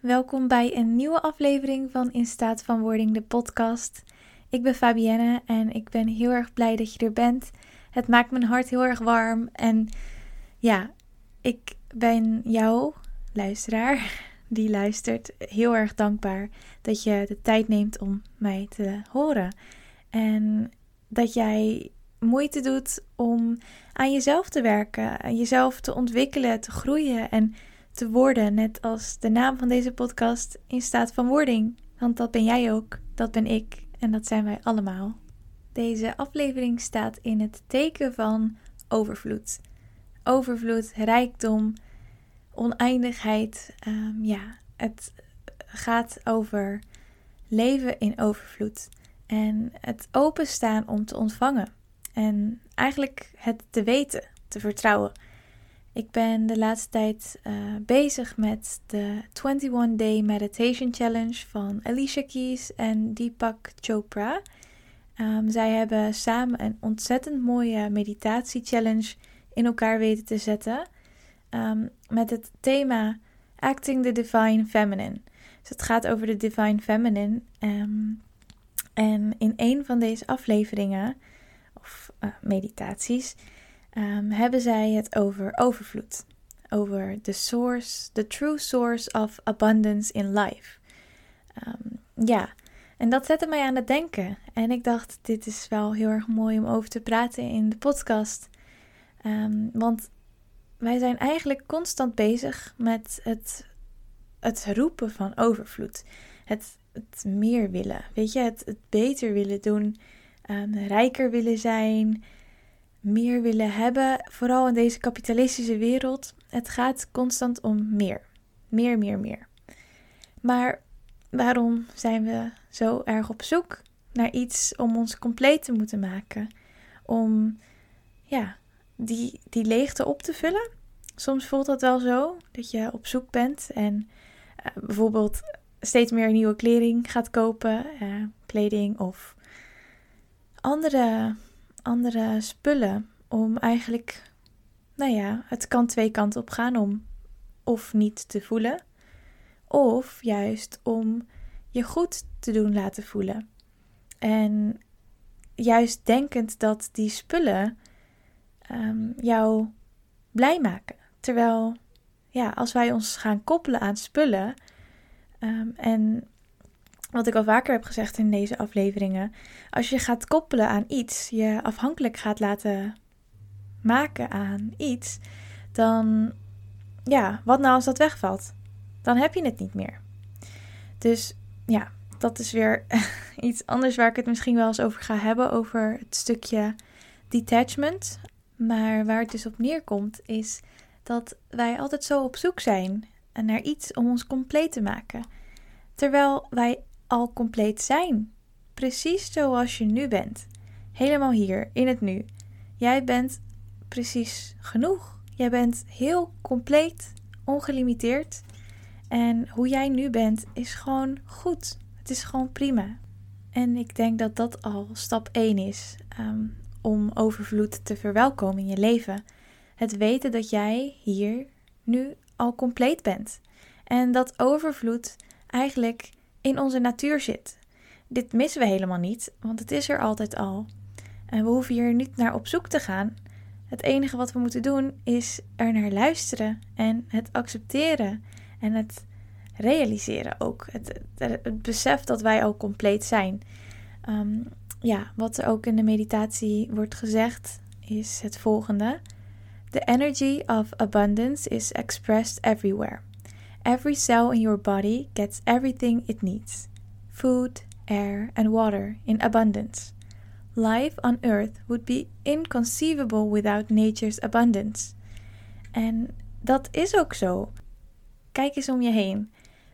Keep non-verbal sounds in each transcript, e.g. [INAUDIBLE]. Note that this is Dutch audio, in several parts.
Welkom bij een nieuwe aflevering van In Staat van Wording, de podcast. Ik ben Fabienne en ik ben heel erg blij dat je er bent. Het maakt mijn hart heel erg warm en ja, ik ben jou, luisteraar, die luistert, heel erg dankbaar dat je de tijd neemt om mij te horen. En dat jij moeite doet om aan jezelf te werken, jezelf te ontwikkelen, te groeien en te worden, net als de naam van deze podcast in staat van wording. Want dat ben jij ook, dat ben ik en dat zijn wij allemaal. Deze aflevering staat in het teken van overvloed. Overvloed, rijkdom, oneindigheid. Um, ja, het gaat over leven in overvloed. En het openstaan om te ontvangen. En eigenlijk het te weten, te vertrouwen. Ik ben de laatste tijd uh, bezig met de 21 Day Meditation Challenge van Alicia Keys en Deepak Chopra. Um, zij hebben samen een ontzettend mooie meditatie challenge in elkaar weten te zetten. Um, met het thema Acting the Divine Feminine. Dus het gaat over de Divine Feminine. Um, en in een van deze afleveringen, of uh, meditaties, um, hebben zij het over overvloed. Over the source, the true source of abundance in life. Um, ja, en dat zette mij aan het denken. En ik dacht, dit is wel heel erg mooi om over te praten in de podcast. Want wij zijn eigenlijk constant bezig met het, het roepen van overvloed. Het, meer willen, weet je, het, beter willen doen, um, rijker willen zijn, meer willen hebben, vooral in deze kapitalistische wereld. Het gaat constant om meer. Meer, meer, meer. Maar waarom zijn we zo erg op zoek naar iets om ons compleet te moeten maken? Om ja, die, die leegte op te vullen? Soms voelt dat wel zo, dat je op zoek bent en uh, bijvoorbeeld steeds meer nieuwe kleding gaat kopen, uh, kleding of andere andere spullen om eigenlijk, nou ja, het kan twee kanten op gaan om of niet te voelen, of juist om je goed te doen laten voelen. En juist denkend dat die spullen um, jou blij maken. Terwijl, ja, als wij ons gaan koppelen aan spullen um, en wat ik al vaker heb gezegd in deze afleveringen. Als je gaat koppelen aan iets, je afhankelijk gaat laten maken aan iets, dan ja, wat nou als dat wegvalt? Dan heb je het niet meer. Dus ja, dat is weer [LAUGHS] iets anders waar ik het misschien wel eens over ga hebben, over het stukje detachment. Maar waar het dus op neerkomt, is dat wij altijd zo op zoek zijn naar iets om ons compleet te maken. Terwijl wij al compleet zijn. Precies zoals je nu bent. Helemaal hier, in het nu. Jij bent precies genoeg. Jij bent heel compleet, ongelimiteerd. En hoe jij nu bent is gewoon goed. Het is gewoon prima. En ik denk dat dat al stap 1 is um, om overvloed te verwelkomen in je leven. Het weten dat jij hier nu al compleet bent. En dat overvloed eigenlijk in onze natuur zit. Dit missen we helemaal niet, want het is er altijd al. En we hoeven hier niet naar op zoek te gaan. Het enige wat we moeten doen is er naar luisteren en het accepteren en het realiseren ook. Het, het, besef dat wij al compleet zijn. Um, ja, wat er ook in de meditatie wordt gezegd is het volgende. The energy of abundance is expressed everywhere. Every cell in your body gets everything it needs food, air, and water in abundance. Life on earth would be inconceivable without nature's abundance. En dat is ook zo. Kijk eens om je heen.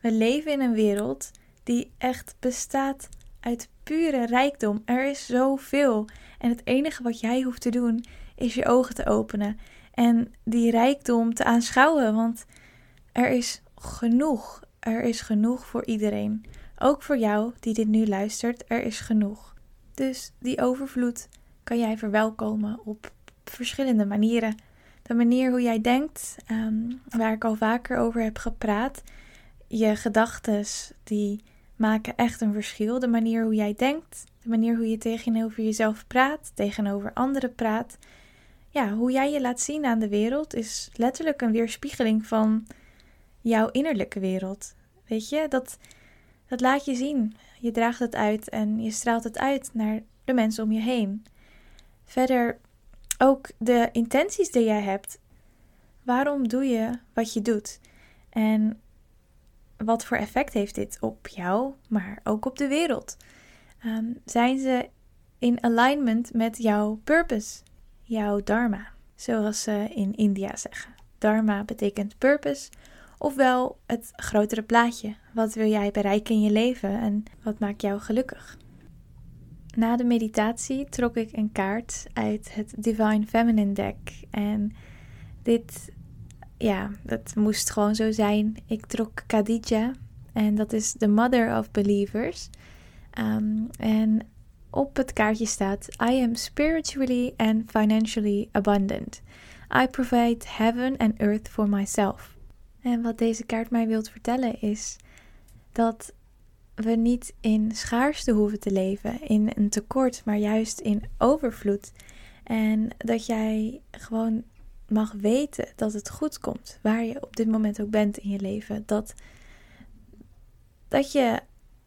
We leven in een wereld die echt bestaat uit pure rijkdom. Er is zoveel. En het enige wat jij hoeft te doen is je ogen te openen en die rijkdom te aanschouwen. Want er is genoeg. Er is genoeg voor iedereen. Ook voor jou die dit nu luistert, er is genoeg. Dus die overvloed kan jij verwelkomen op verschillende manieren. De manier hoe jij denkt, ehm, waar ik al vaker over heb gepraat. Je gedachten die maken echt een verschil. De manier hoe jij denkt, de manier hoe je tegenover jezelf praat, tegenover anderen praat. Ja, hoe jij je laat zien aan de wereld is letterlijk een weerspiegeling van jouw innerlijke wereld. Weet je, dat, dat laat je zien. Je draagt het uit en je straalt het uit naar de mensen om je heen. Verder ook de intenties die jij hebt. Waarom doe je wat je doet? En wat voor effect heeft dit op jou, maar ook op de wereld? Ehm, zijn ze in alignment met jouw purpose, jouw dharma, zoals ze in India zeggen? Dharma betekent purpose, ofwel het grotere plaatje. Wat wil jij bereiken in je leven en wat maakt jou gelukkig? Na de meditatie trok ik een kaart uit het Divine Feminine deck. En dit, ja, dat moest gewoon zo zijn. Ik trok Khadija. En dat is de Mother of Believers. Ehm, en op het kaartje staat: I am spiritually and financially abundant. I provide heaven and earth for myself. En wat deze kaart mij wilt vertellen is dat we niet in schaarste hoeven te leven, in een tekort, maar juist in overvloed. En dat jij gewoon mag weten dat het goed komt, waar je op dit moment ook bent in je leven. Dat, dat je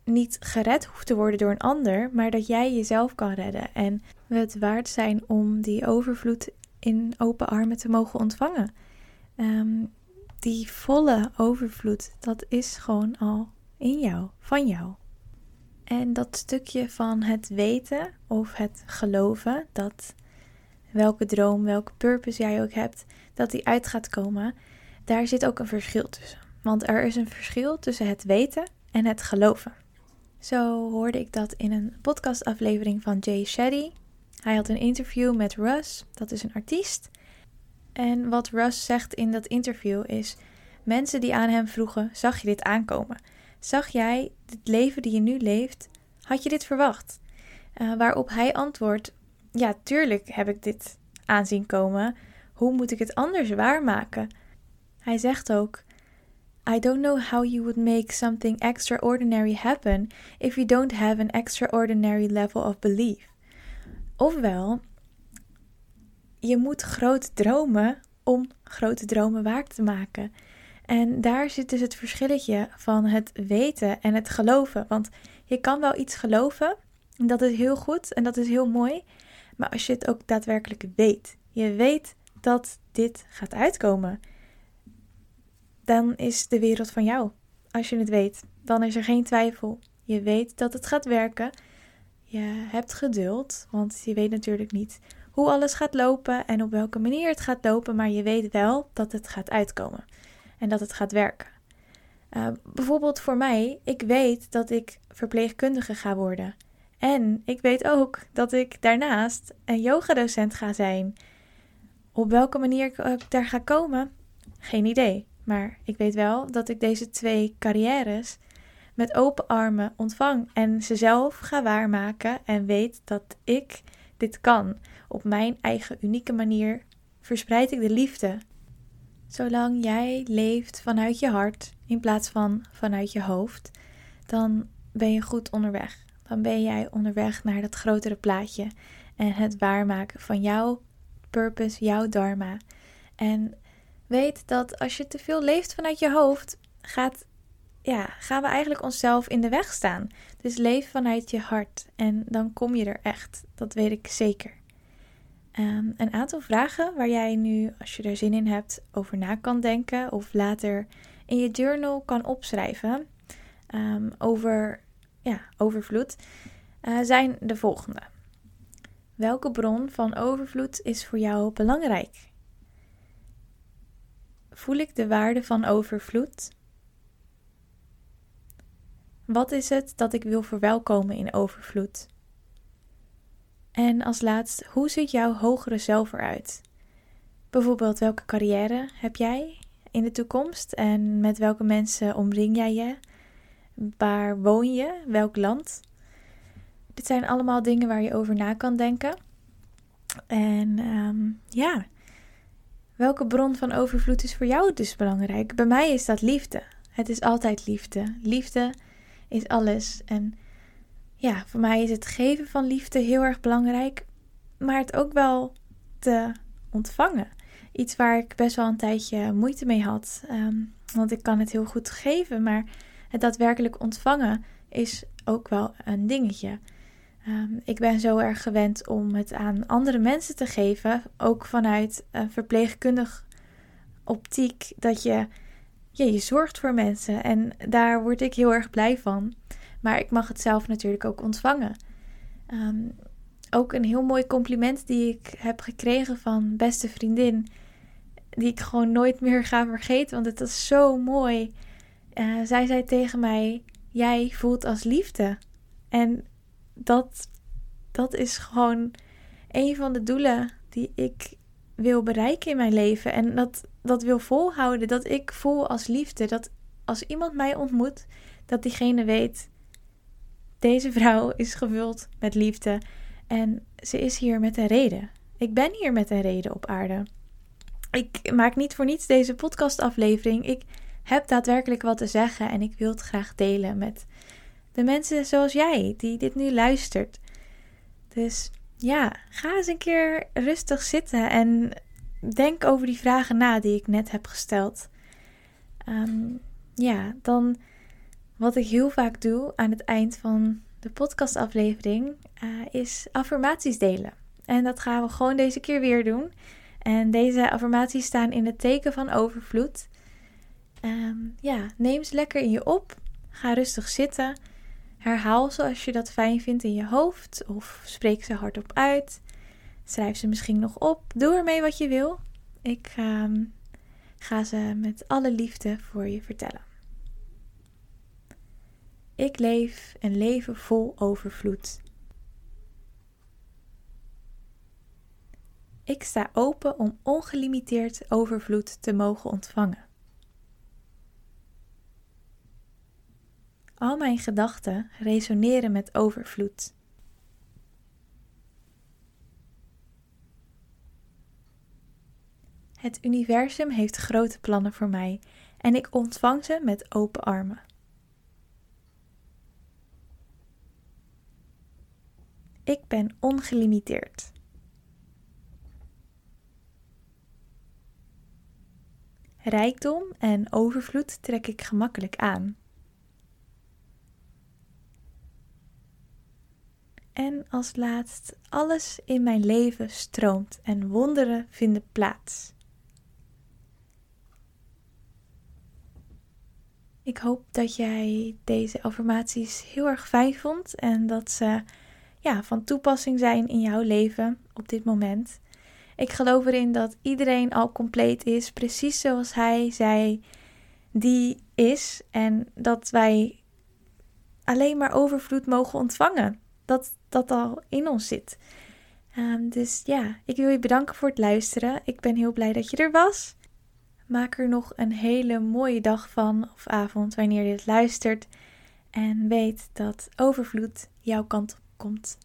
niet gered hoeft te worden door een ander, maar dat jij jezelf kan redden. En we het waard zijn om die overvloed in open armen te mogen ontvangen. Um, die volle overvloed, dat is gewoon al in jou, van jou. En dat stukje van het weten of het geloven dat welke droom, welke purpose jij ook hebt, dat die uit gaat komen, daar zit ook een verschil tussen. Want er is een verschil tussen het weten en het geloven. Zo hoorde ik dat in een podcastaflevering van Jay Shetty. Hij had een interview met Russ, dat is een artiest. En wat Russ zegt in dat interview is: mensen die aan hem vroegen: zag je dit aankomen? Zag jij het leven die je nu leeft? Had je dit verwacht? Uh, waarop hij antwoordt: Ja, tuurlijk heb ik dit aanzien komen. Hoe moet ik het anders waarmaken? Hij zegt ook: I don't know how you would make something extraordinary happen if you don't have an extraordinary level of belief. Ofwel, je moet groot dromen om grote dromen waar te maken. En daar zit dus het verschilletje van het weten en het geloven. Want je kan wel iets geloven, en dat is heel goed en dat is heel mooi. Maar als je het ook daadwerkelijk weet, je weet dat dit gaat uitkomen, dan is de wereld van jou. Als je het weet, dan is er geen twijfel. Je weet dat het gaat werken. Je hebt geduld, want je weet natuurlijk niet hoe alles gaat lopen en op welke manier het gaat lopen, maar je weet wel dat het gaat uitkomen en dat het gaat werken. Uh, bijvoorbeeld voor mij, ik weet dat ik verpleegkundige ga worden. En ik weet ook dat ik daarnaast een yogadocent ga zijn. Op welke manier ik daar ga komen, geen idee. Maar ik weet wel dat ik deze twee carrières met open armen ontvang en ze zelf ga waarmaken en weet dat ik dit kan. Op mijn eigen unieke manier verspreid ik de liefde Zolang jij leeft vanuit je hart in plaats van vanuit je hoofd, dan ben je goed onderweg. Dan ben jij onderweg naar dat grotere plaatje en het waarmaken van jouw purpose, jouw dharma. En weet dat als je te veel leeft vanuit je hoofd, gaat, ja, gaan we eigenlijk onszelf in de weg staan. Dus leef vanuit je hart en dan kom je er echt. Dat weet ik zeker. Ehm, een aantal vragen waar jij nu, als je er zin in hebt, over na kan denken of later in je journal kan opschrijven um, over ja, overvloed, uh, zijn de volgende. Welke bron van overvloed is voor jou belangrijk? Voel ik de waarde van overvloed? Wat is het dat ik wil verwelkomen in overvloed? En als laatst, hoe ziet jouw hogere zelf eruit? Bijvoorbeeld, welke carrière heb jij in de toekomst en met welke mensen omring jij je? Waar woon je? Welk land? Dit zijn allemaal dingen waar je over na kan denken. En ehm, ja, welke bron van overvloed is voor jou dus belangrijk? Bij mij is dat liefde. Het is altijd liefde. Liefde is alles. En ja, voor mij is het geven van liefde heel erg belangrijk, maar het ook wel te ontvangen. Iets waar ik best wel een tijdje moeite mee had. Ehm, want ik kan het heel goed geven, maar het daadwerkelijk ontvangen is ook wel een dingetje. Ehm, ik ben zo erg gewend om het aan andere mensen te geven, ook vanuit een verpleegkundig optiek, dat je, je zorgt voor mensen. En daar word ik heel erg blij van. Maar ik mag het zelf natuurlijk ook ontvangen. Ehm, ook een heel mooi compliment die ik heb gekregen van beste vriendin. Die ik gewoon nooit meer ga vergeten, want het is zo mooi. Uh, zij zei tegen mij: Jij voelt als liefde. En dat, dat is gewoon een van de doelen die ik wil bereiken in mijn leven. En dat, dat wil volhouden. Dat ik voel als liefde. Dat als iemand mij ontmoet, dat diegene weet: deze vrouw is gevuld met liefde. En ze is hier met een reden. Ik ben hier met een reden op aarde. Ik maak niet voor niets deze podcastaflevering. Ik heb daadwerkelijk wat te zeggen en ik wil het graag delen met de mensen zoals jij die dit nu luistert. Dus ja, ga eens een keer rustig zitten en denk over die vragen na die ik net heb gesteld. Ehm, ja, dan wat ik heel vaak doe aan het eind van de podcastaflevering uh, is affirmaties delen. En dat gaan we gewoon deze keer weer doen. En deze affirmaties staan in het teken van overvloed. Ehm, ja, neem ze lekker in je op. Ga rustig zitten. Herhaal zoals je dat fijn vindt in je hoofd. Of spreek ze hardop uit. Schrijf ze misschien nog op. Doe ermee wat je wil. Ik ehm, ga ze met alle liefde voor je vertellen. Ik leef een leven vol overvloed. Ik sta open om ongelimiteerd overvloed te mogen ontvangen. Al mijn gedachten resoneren met overvloed. Het universum heeft grote plannen voor mij en ik ontvang ze met open armen. Ik ben ongelimiteerd. Rijkdom en overvloed trek ik gemakkelijk aan. En als laatst, alles in mijn leven stroomt en wonderen vinden plaats. Ik hoop dat jij deze affirmaties heel erg fijn vond en dat ze ja, van toepassing zijn in jouw leven op dit moment. Ik geloof erin dat iedereen al compleet is, precies zoals hij zei, die is. En dat wij alleen maar overvloed mogen ontvangen. Dat dat al in ons zit. Um, dus ja, ik wil je bedanken voor het luisteren. Ik ben heel blij dat je er was. Maak er nog een hele mooie dag van of avond wanneer je het luistert. En weet dat overvloed jouw kant op komt.